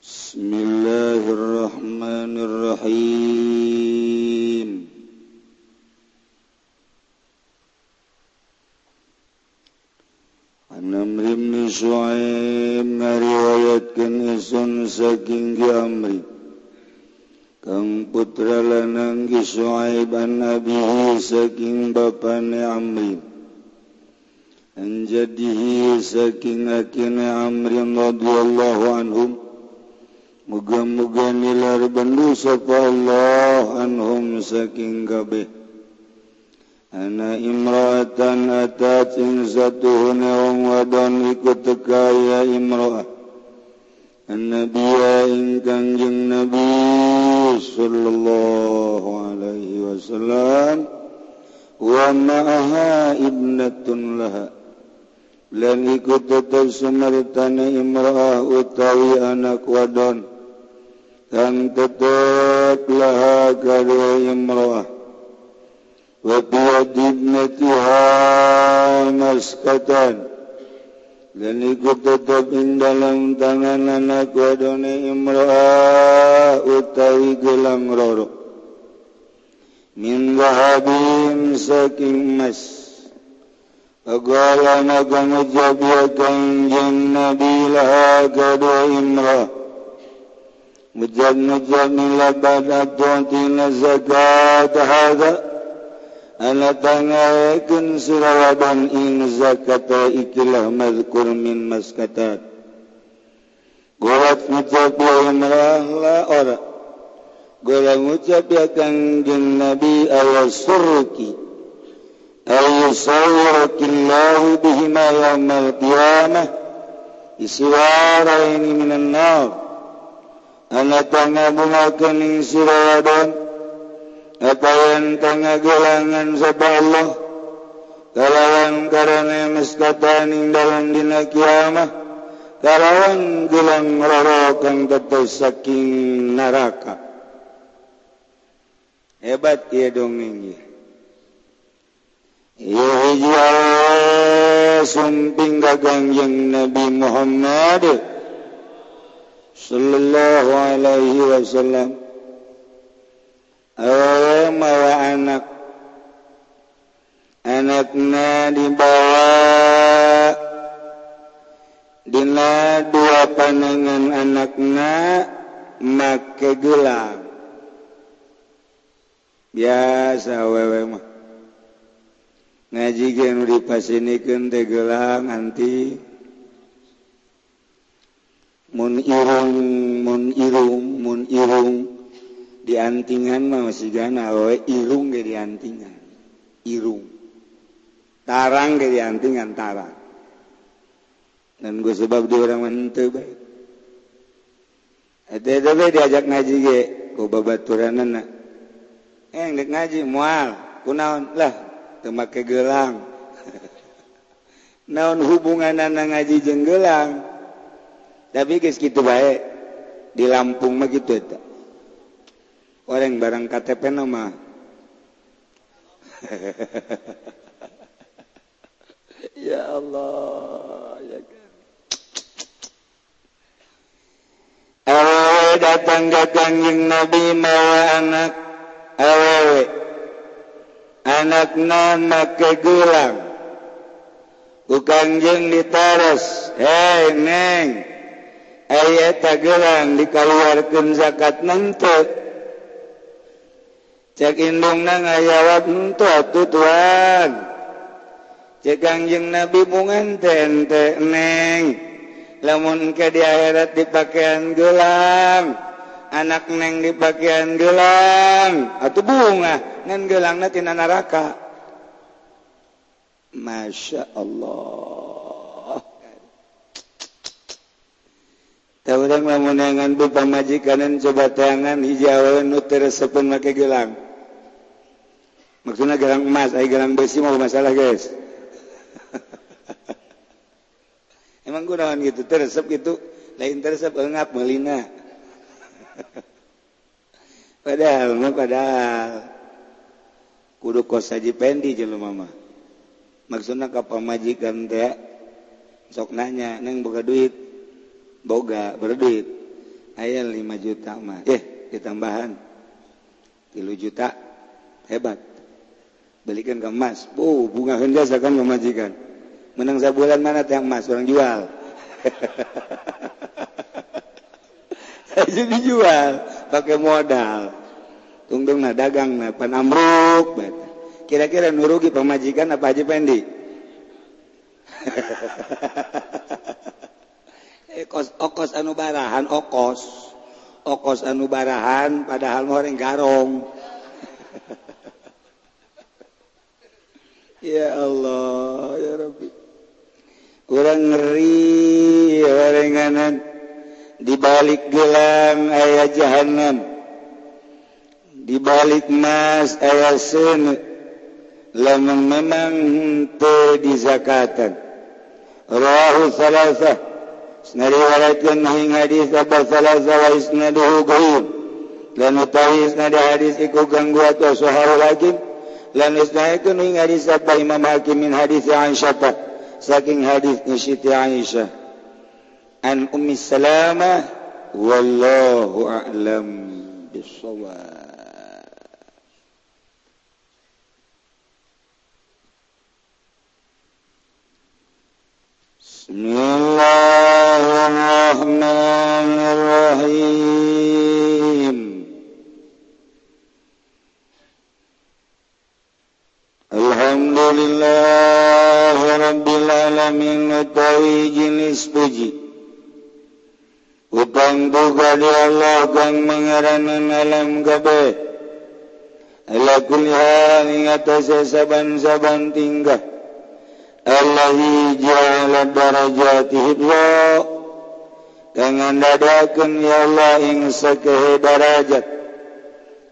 بسم الله الرحمن الرحيم. عن أمر بن شعيب رواية كنسون ساكن أمري. كم بطر لننك شعيب النبي ساكن بابان أمري. أنجده ساكن أكين أمري رضي الله عنهم. muga-muga nilar bandu sapa Allah anhum saking kabeh. Ana imra'atan atat insatuhun wong wadon iku teka ya imra'ah. Nabiya ingkang jeng Nabi sallallahu alaihi wasallam wa ma'aha ibnatun laha. Lan iku tetep sumertane imra'ah utawi anak wadon. dan tetap laha kadua imra'ah wa biyad ibnatiha maskatan dan ikut tetap in dalam tangan anak wadone imra'ah utawi gelang roro min zahabin saking emas Agala naga ngejab ya kanjeng Nabi laha kadua imra'ah مجال من لبن أدوانتين زكاة هذا أنا تنعيكن سرابا إن زكاة إكله مذكور من مسكتات Gorat ngucap ya imrah la ora. Gorat ngucap ya kanjeng Nabi ala surki. Ay sawrakillahu bihima yawmal qiyamah. Iswara ini minan nar. tangabukening siradon ngapain tangga gelangan sapa Allah kalawan karena miskataning dalam dina kiamah kalawan gelang roro kang tetes saking neraka hebat ya dongeng ya hijau sumping gagang yang Nabi Muhammad Shallallahu Alaihi Wasallam. Mawa anak. Anaknya dibawa Dina dua panangan anaknya make gelang. Biasa wewe mah. Ngaji gen dipasinikan teh gelang anti. munirung munirung munirung diantingan mau sigana we irung ge diantingan irung tarang ge diantingan tarang dan gue sebab dia orang mantu baik Eta diajak ngaji ge ku babaturanana. Eh dek ngaji moal kunaon lah teu make gelang. Naon hubunganna ngaji jeung gelang? tapi guys gitu baik di Lampung mah gitu tak orang barang KTP nama ya Allah ya kan. Awewe datang ke kanjeng Nabi mawa anak. Awewe anak nama kegulang Ukanjeng ditaras, hei neng, aya tagerang dikaluarkan zakat nanti cek indung ngayawat ntu atuh tuan. Cek kangjeng nabi bungan tente neng. Lamun ke di akhirat dipakaian gelang anak neng di pakaian gelang. Atuh bunga ngan gelang nanti tina neraka Masya Allah. tahu mau menangan bu coba tangan hijau nuter sepen pakai gelang. Maksudnya gelang emas ay gelang besi mau masalah guys. Emang gunawan gitu tersep gitu. Lain tersep engap melina. Padahal mah padahal. Kudu kos saji pendi jelo mama maksudnya kapamajikan teh sok nanya neng buka duit. Boga berdit. Aya 5 juta mah eh ditambahan. Tilu juta. Hebat. Belikan ke emas. Oh bunga hendak akan memajikan. Menang bulan mana yang emas? Orang jual. Jadi jual pakai modal. Tungtung nah dagang nah pan amruk kira-kira nurugi pemajikan apa aja pendi okos anubarahan okos. Okos anubarahan padahal orang garong. Ya Allah ya Rabbi. Kurang ngeri warenganan dibalik gelang ayat jahanam. Dibalik mas ayat sun. Lamang memang di zakatan. Rahu salasah nariwayatkan nahing hadis kabar salasa wa isnaduhu ghaib lan utawi isnad hadis iku ganggu atau suharu lagi lan isnadkan nahing hadis kabar Imam Hakim min hadis Aisyah saking hadis ni Siti Aisyah an Ummi Salamah wallahu a'lam bisawab بسم الله الرحمن الرحيم الحمد لله رب العالمين وتويج نسبجي buka di Allah kang mengaranan alam kabeh Ala kulli hal ing saban-saban tingkah Allahi jala darajatihi Allah Kangan dadakan ya Allah ing sakehe darajat.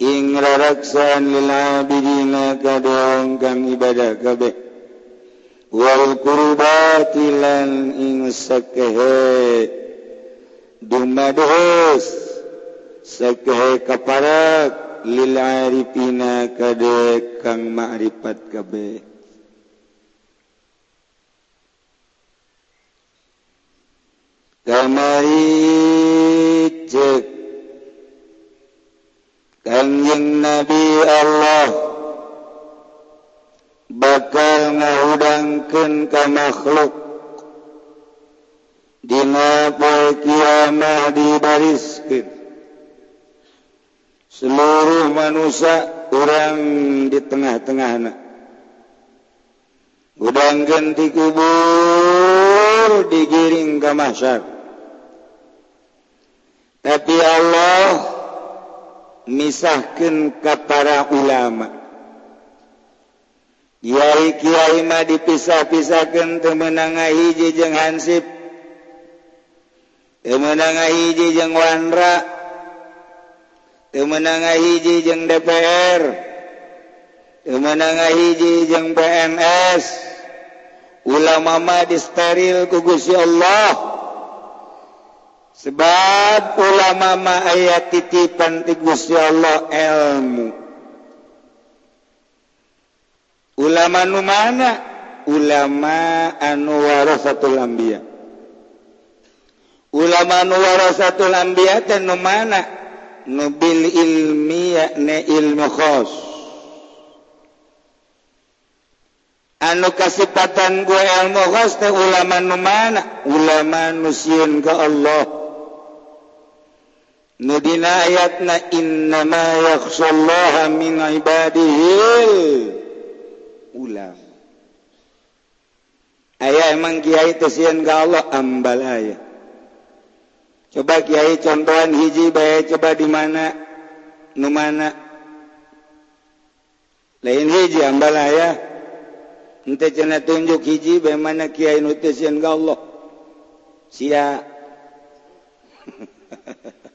Ing raraksaan lil abidina kadang kang ibadah kabeh. Wal kurbati lan ing sakehe Dumadus Sakehe kaparak lil arifina kadang kang ma'rifat kabeh. Kanjeng Nabi Allah. Bakal ngahudangkeun ka makhluk. Dina poe kiamah dibariskeun seluruh manusia orang di tengah-tengahna hudangkeun di kubur digiring ka masyarakat. tapi Allah misahkan kepada para ulama. Kiai mah dipisah-pisahkan temenanga hiji jeung Hansip temenanga hiji jeung Wandra temenanga hiji jeung DPR temenanga hiji jeung PNS ulama mah disteril ku Gusti Allah. Sebab ulama ma ayat titipan ti Gusti Allah ilmu. Ulama nu mana? Ulama anu warasatul anbiya. Ulama nu warasatul anbiya teh nu mana? Nu bil ilmi yakni ilmu khos. Anu kasipatan gue ilmu khos teh ulama nu mana? Ulama nu sieun ka Allah. Nudina ayatna innama yakhsallaha min ibadihil ulam. Ayah emang kiai tesian ke Allah ambal ayah. Coba kiai contohan hiji bae coba di mana nu mana lain hiji ambal ayah. Ente cenah tunjuk hiji bae mana kiai nu tesian ke Allah. Sia.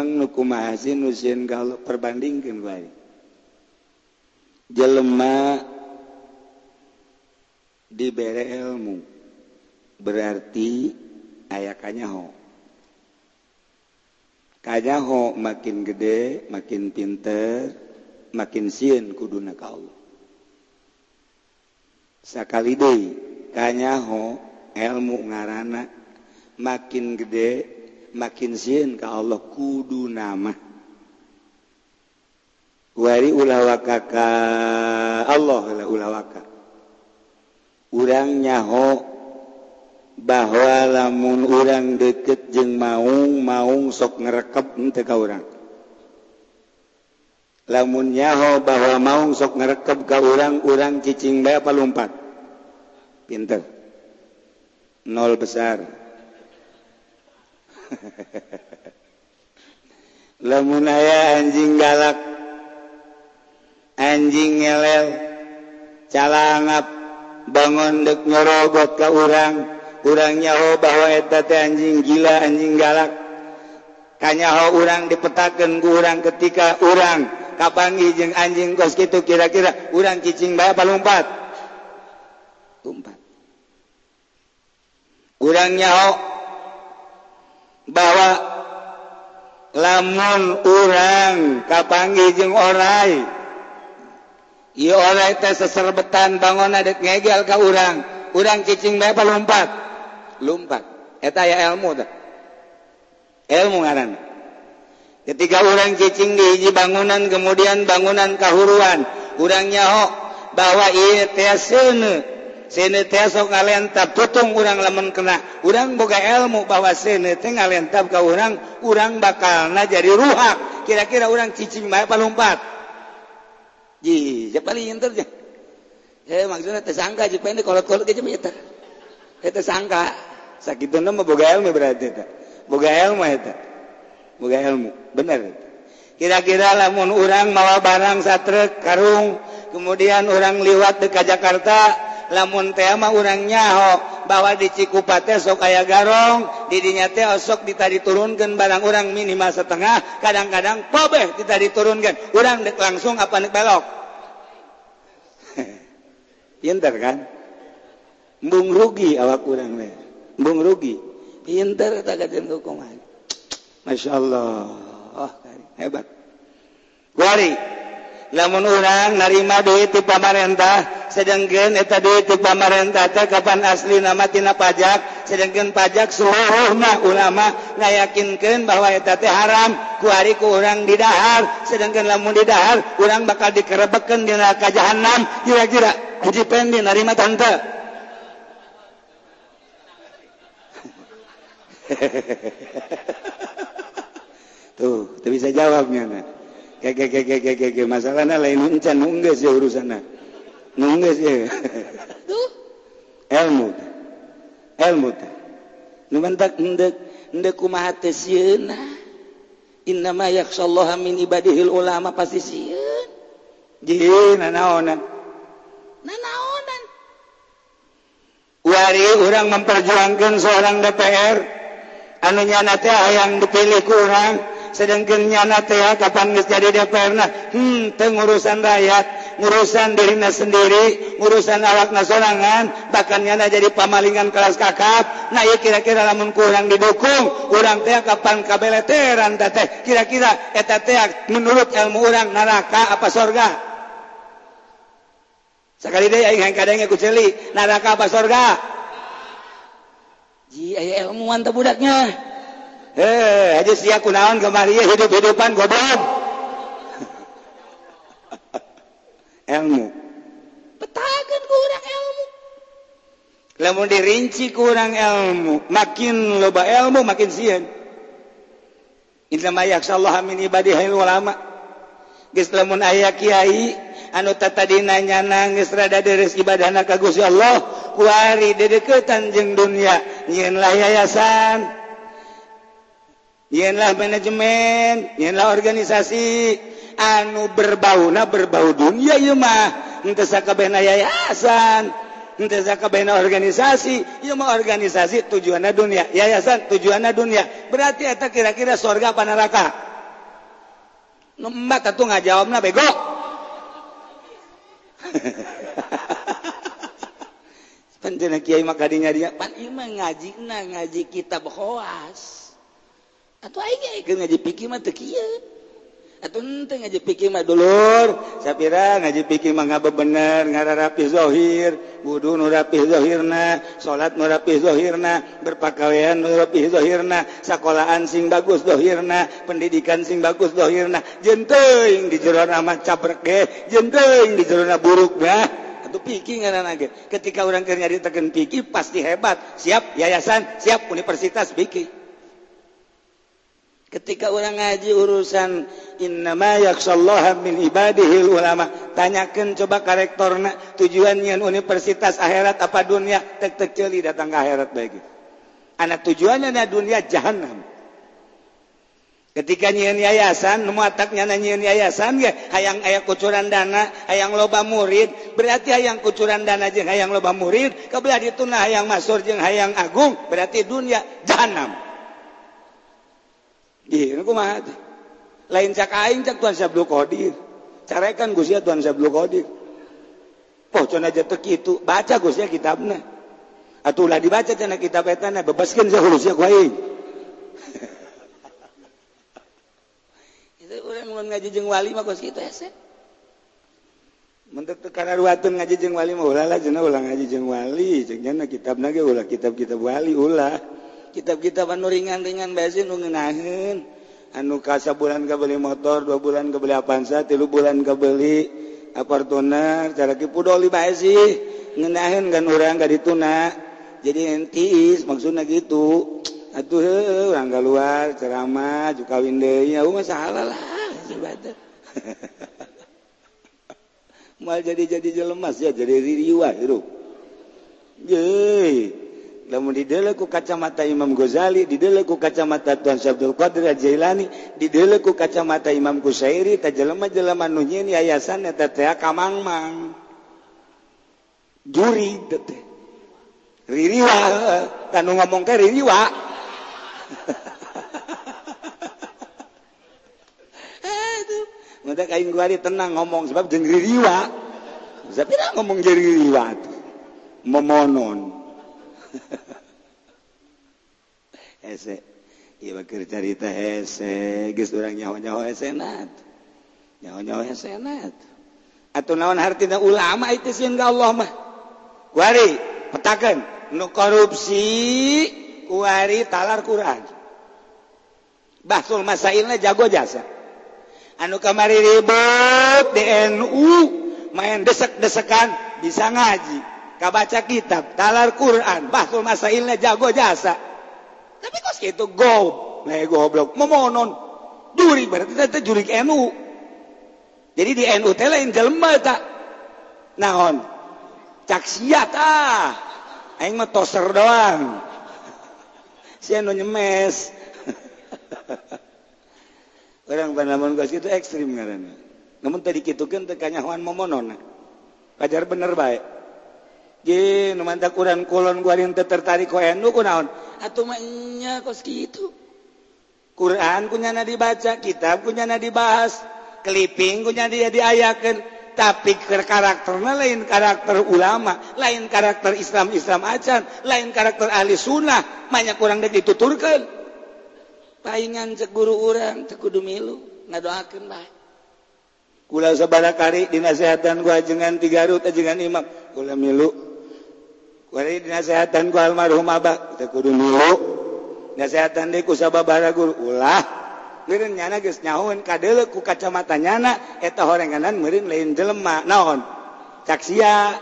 Emang nukumasin nusin kalau perbandingkan baik. Jelema diberi ilmu berarti ayakannya ho. Kanya ho makin gede, makin pinter, makin sieun kuduna ka Allah. Sakali deui kanya ho ilmu ngarana makin gede makin zin ke Allah kudu nama. Wari ulawaka ka Allah lah ulawaka urang nyaho bahwa lamun urang deket jeng maung maung sok ngerekep ente ka urang. Lamun nyaho bahwa maung sok ngerekep ka urang urang cicing bae apa lompat pinter. Nol besar. lemun aya anjing galak. Anjing ngelel. Calangap bangun dek nyorogot ke urang. Urang nyaho bahwa eta teh anjing gila anjing galak. Kanyaho urang dipetakeun ku urang ketika urang kapangi jeung anjing kos kitu kira-kira urang cicing bae apa lompat lompat urang nyaho bawa lamun urang kapangi jeung orai. Ieu orai teh seserbetan bangun adet ngegel ka urang. Urang cicing bae lompat? Lumpat eta aya ilmu teh. Ilmu ngaran ketika orang cicing di hiji bangunan kemudian bangunan kahuruan. Urang nyaho bahwa ieu teh seuneu. sini sok ngalentab tutung urang lamun kena. Urang boga ilmu bahwa sini teh ngalentab ka urang urang bakal na jadi ruhak. Kira-kira urang cicing bae palumpat ji ja paling inter ja eh maksudnya tersangka sangka pendek kolot-kolot ge meter eta eh, sangka. Sakituna mah boga ilmu berarti itu boga ilmu eta boga ilmu bener. Kira-kira lamun urang mawa barang satrek karung kemudian orang liwat dekat Jakarta lamun tema orangnyahok bahwa di Cikupate sok aya garong didinya teh osok kita diturunkan barang orang minimal setengah kadang-kadang pobeh kita diturunkan orang dek langsung apa nek belok? Pinter kan? Bung rugi awak kurang Bung rugi. Pinter tagatin hukuman Masya Allah. Oh, hebat. Wari. namun orang narima duit di pamarentah sedangkan eta duit di pamarentah teh kapan asli nama tina pajak sedangkan pajak seluruhna ulama ngayakinkeun bahwa eta teh haram. Ku ari ku urang didahar sedangkan lamun didahar urang bakal dikerebekeun di neraka jahanam kira-kira hiji pendi narima tante? Tuh, tuh bisa jawabnya nah. kayak kayak kayak kayak masalahnya lain. Encan nungges ya urusannya nungges ya tuh ilmu ilmu nu mentak ndek ndek kumaha teh Inna ma yakhshallaha min ibadihil ulama. Pasti sieun jadi nanaonan nanaonan wari orang memperjuangkan seorang DPR anunya yang dipilih kurang sedangkennyaana kapan jadi DPR hmm, pengurusan rakyat urusan dirinya sendiri urusan awak bahkan nyana jadi pamalingan kelas kakap nah ya kira-kira namun kurang didukung urang teh kapan kabeleteran teh kira-kira eta teh menurut ilmu orang neraka apa surga sekali deh yang kadangnya kuceli neraka apa surga Ji, ayah ilmuwan tebudaknya. budaknya. eh aja aku kunaon kemari hidup-hidupan goblok. Ilmu petakeun kurang ilmu lamun dirinci kurang ilmu makin loba ilmu makin sieun. Innama yakhshallaha min ibadihil ulama. Geus lamun aya kiai anu tatadina nyana geus rada deres ibadahna ka Gusti Allah kuari dedeketan jeung dunia nyieun lah yayasan. Nyienlah manajemen nyienlah organisasi. Anu berbauna berbau dunia ieu mah. Henteu yayasan henteu sakabehna organisasi. Ieu mah organisasi tujuanna dunia yayasan tujuanna dunia. Berarti eta kira-kira surga apa neraka? Nembat atuh ngajawabna bego. Kiai maka dinya dia pan imah ngaji na ngaji kita hoas atau ngaji pikir ngaji pikir dulur Sapira ngaji pikir mangga bener ngara rapi dzohir wudhu nu rapi dzohirna salat nu rapi dzohirna berpakaian nu rapi dzohirna sekolahan sing bagus dzohirna pendidikan sing bagus dzohirna jenteng di jero amat cabrek ge jenteng di jero buruk nah atau pikir ngaran ketika orang kerja ditekan pikir pasti hebat. Siap yayasan siap universitas pikir ketika orang ngaji urusan innamayaksallahil ulama tanyakan coba karakterna tujuannya universitas akhirat apa dunia? Tek tekeli datang ke akhirat bagi. Anak tujuannya na dunia jahanam ketika nyiin yayasan nemu ataknya na nyiin yayasan ya hayang aya kucuran dana hayang loba murid. Berarti hayang kucuran dana jeung hayang loba murid. Kebelah dituna hayang masur jeung hayang agung. Berarti dunia jahanam lain cakain cak Tuhan Syabdul Qadir. Carekan Gusya Tuhan Syabdul Qadir. Poh cona jetek itu. Baca Gusya kitabnya. Atau ulah dibaca cana kitab etana. Bebaskan saya hulusnya kuain. itu orang mau ngaji jeng wali mah Gusya itu esek. Mentek tekana ruatun ngaji jeng wali mah ulah lah. Cana ulah ngaji jeng wali. Cana kitab nage ulah kitab-kitab wali ulah. kitab-kitaban ringan-ringan nu ngeunaheun anu kasa bulan ke beli motor dua bulan ke beli Avanza tilu bulan ke beli apartuner cara kipudoli sih ngenahin kan orang gak dituna. Jadi entis maksudnya gitu. Atuh orang luar ceramah juga deui. ya mah salah lah mal jadi jadi jelemas ya jadi riwa hirup Yeay. Dideleku kacamata Imam Ghazali dideleku kacamata Tuhan Abdul Qadir Jailani dideleku kacamata Imam Kusairi tajlama-jelema nu nyiin yayasan eta teh kamangmang juri teh ririwa tanu ngomong ke ririwa Mudah kain gua tenang ngomong sebab jeung ririwa. Sapira ngomong jeung ririwa. Memonon. cerita atau naon hartina ulama itu sehingga Allah mah wari petakan nu korupsi kuari talar Quran Basul masailnya jago jasa anu kamari ribet DNU main desek-desekan bisa ngaji kabaca kitab talar Quran Basul masailnya jago jasa tapi kos gitu go goblok. Memonon. Juri berarti teh juri NU jadi di NU teh lain jelema tak? Naon? Cak siat ah. Aing mah toser doang. Si anu nyemes orang panamun kos itu ekstrim ngaranna namun tadi kitu kan teh kanyahoan memonon. Pajar bener baik Mantap Quran kulon guarin teu tertarik ku enu kunaon? Atuh mah kos kitu. Quran kunyana dibaca, kitab kunyana dibahas, keliping kunyana dia diayakeun, tapi karakternya lain karakter ulama, lain karakter Islam-Islam acan, lain karakter ahli sunnah, banyak kurang deui dituturkeun. Paingan cek guru urang teu kudu milu, ngadoakeun bae. Kula sabaraha kali dinasehatan ku ajengan tiga Garut ajengan eh imam, kula milu nasehatan almarhum Abah kudu dulu nasehatan di kusababara guru ulah. Mirin nyana geus nyahoeun kadeuleu ku kacamata nyana eta horenganan meureun lain jelema naon? Cak sia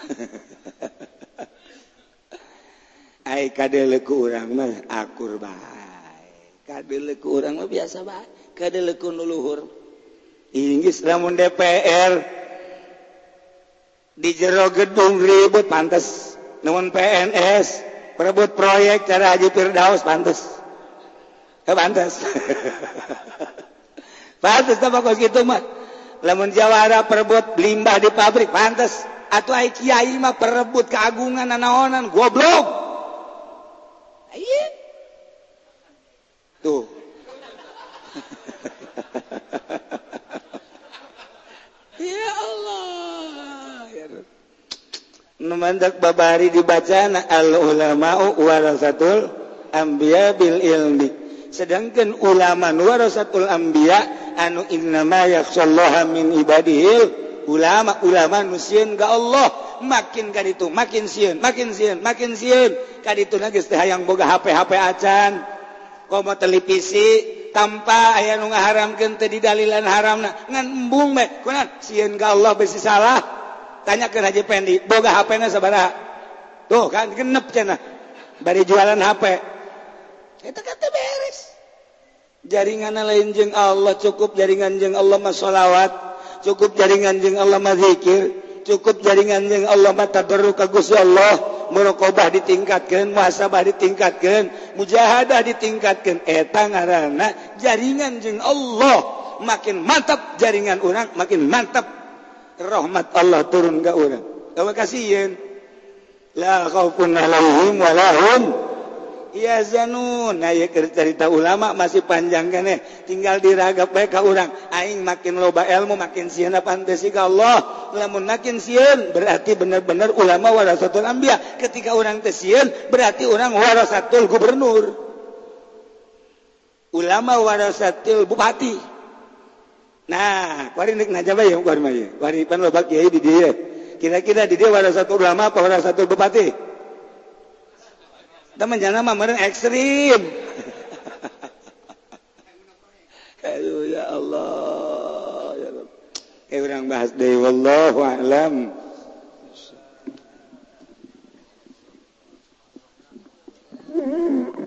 ai kadeuleu ku urang mah akur bae. Kadeuleu ku urang mah biasa bae. Kadeuleu ku nu luhur. Inggris lamun DPR di jero gedung ribut pantes. Numun PNS perebut proyek cara Haji Firdaus pantes. Eh, pantes. Pantes apa kok gitu mah. Lamun jawara perebut limbah di pabrik pantes. Atau ai kiai mah perebut keagungan nanaonan goblok. Iya. Tuh. Ya Allah. numandak babari dibaca al ulama warasatul ambia bil ilmi. Sedangkan ulama warasatul anbiya anu innama yakhsallaha min ibadihil ulama ulama nu sieun ka Allah. Makin kaditu makin sieun makin sieun makin sieun. Kan itu geus teh hayang boga HP-HP acan. Komo televisi tanpa aya nu ngaharamkeun teu didalilan haramna. Ngan embung meh kunaon? Sieun ka Allah besi salah. tanyakan Haji Pendi boga HP na sabaraha? Tuh kan genep cenah bari jualan HP itu kata beres. Jaringan lain jeng Allah cukup jaringan jeng Allah masolawat cukup jaringan jeng Allah mazikir cukup jaringan jeng Allah mata baru ka Gusti Allah merokobah ditingkatkan muhasabah ditingkatkan mujahadah ditingkatkan eta ngaranna jaringan jeng Allah makin mantap jaringan orang makin mantap rahmat Allah turun ke orang. Ewa kasihin La khawfun alaihim walahum Ya zanun Nah ya cerita ulama masih panjang kan ya Tinggal diragap baik ke orang. Aing makin loba ilmu makin sian pantesi ke Allah? Lamun makin sian Berarti benar-benar ulama warasatul ambia Ketika orang tesian Berarti orang warasatul gubernur. Ulama warasatul bupati. Nah, wari nek najaba ya wari mah Wari pan loba kiai di dia. Kira-kira di dia wara satu ulama apa wara satu bupati? Temen jangan nama mereka ekstrim. Aduh ya Allah. Ya Allah. Eh orang bahas deui Allah, a'lam. Mm-hmm.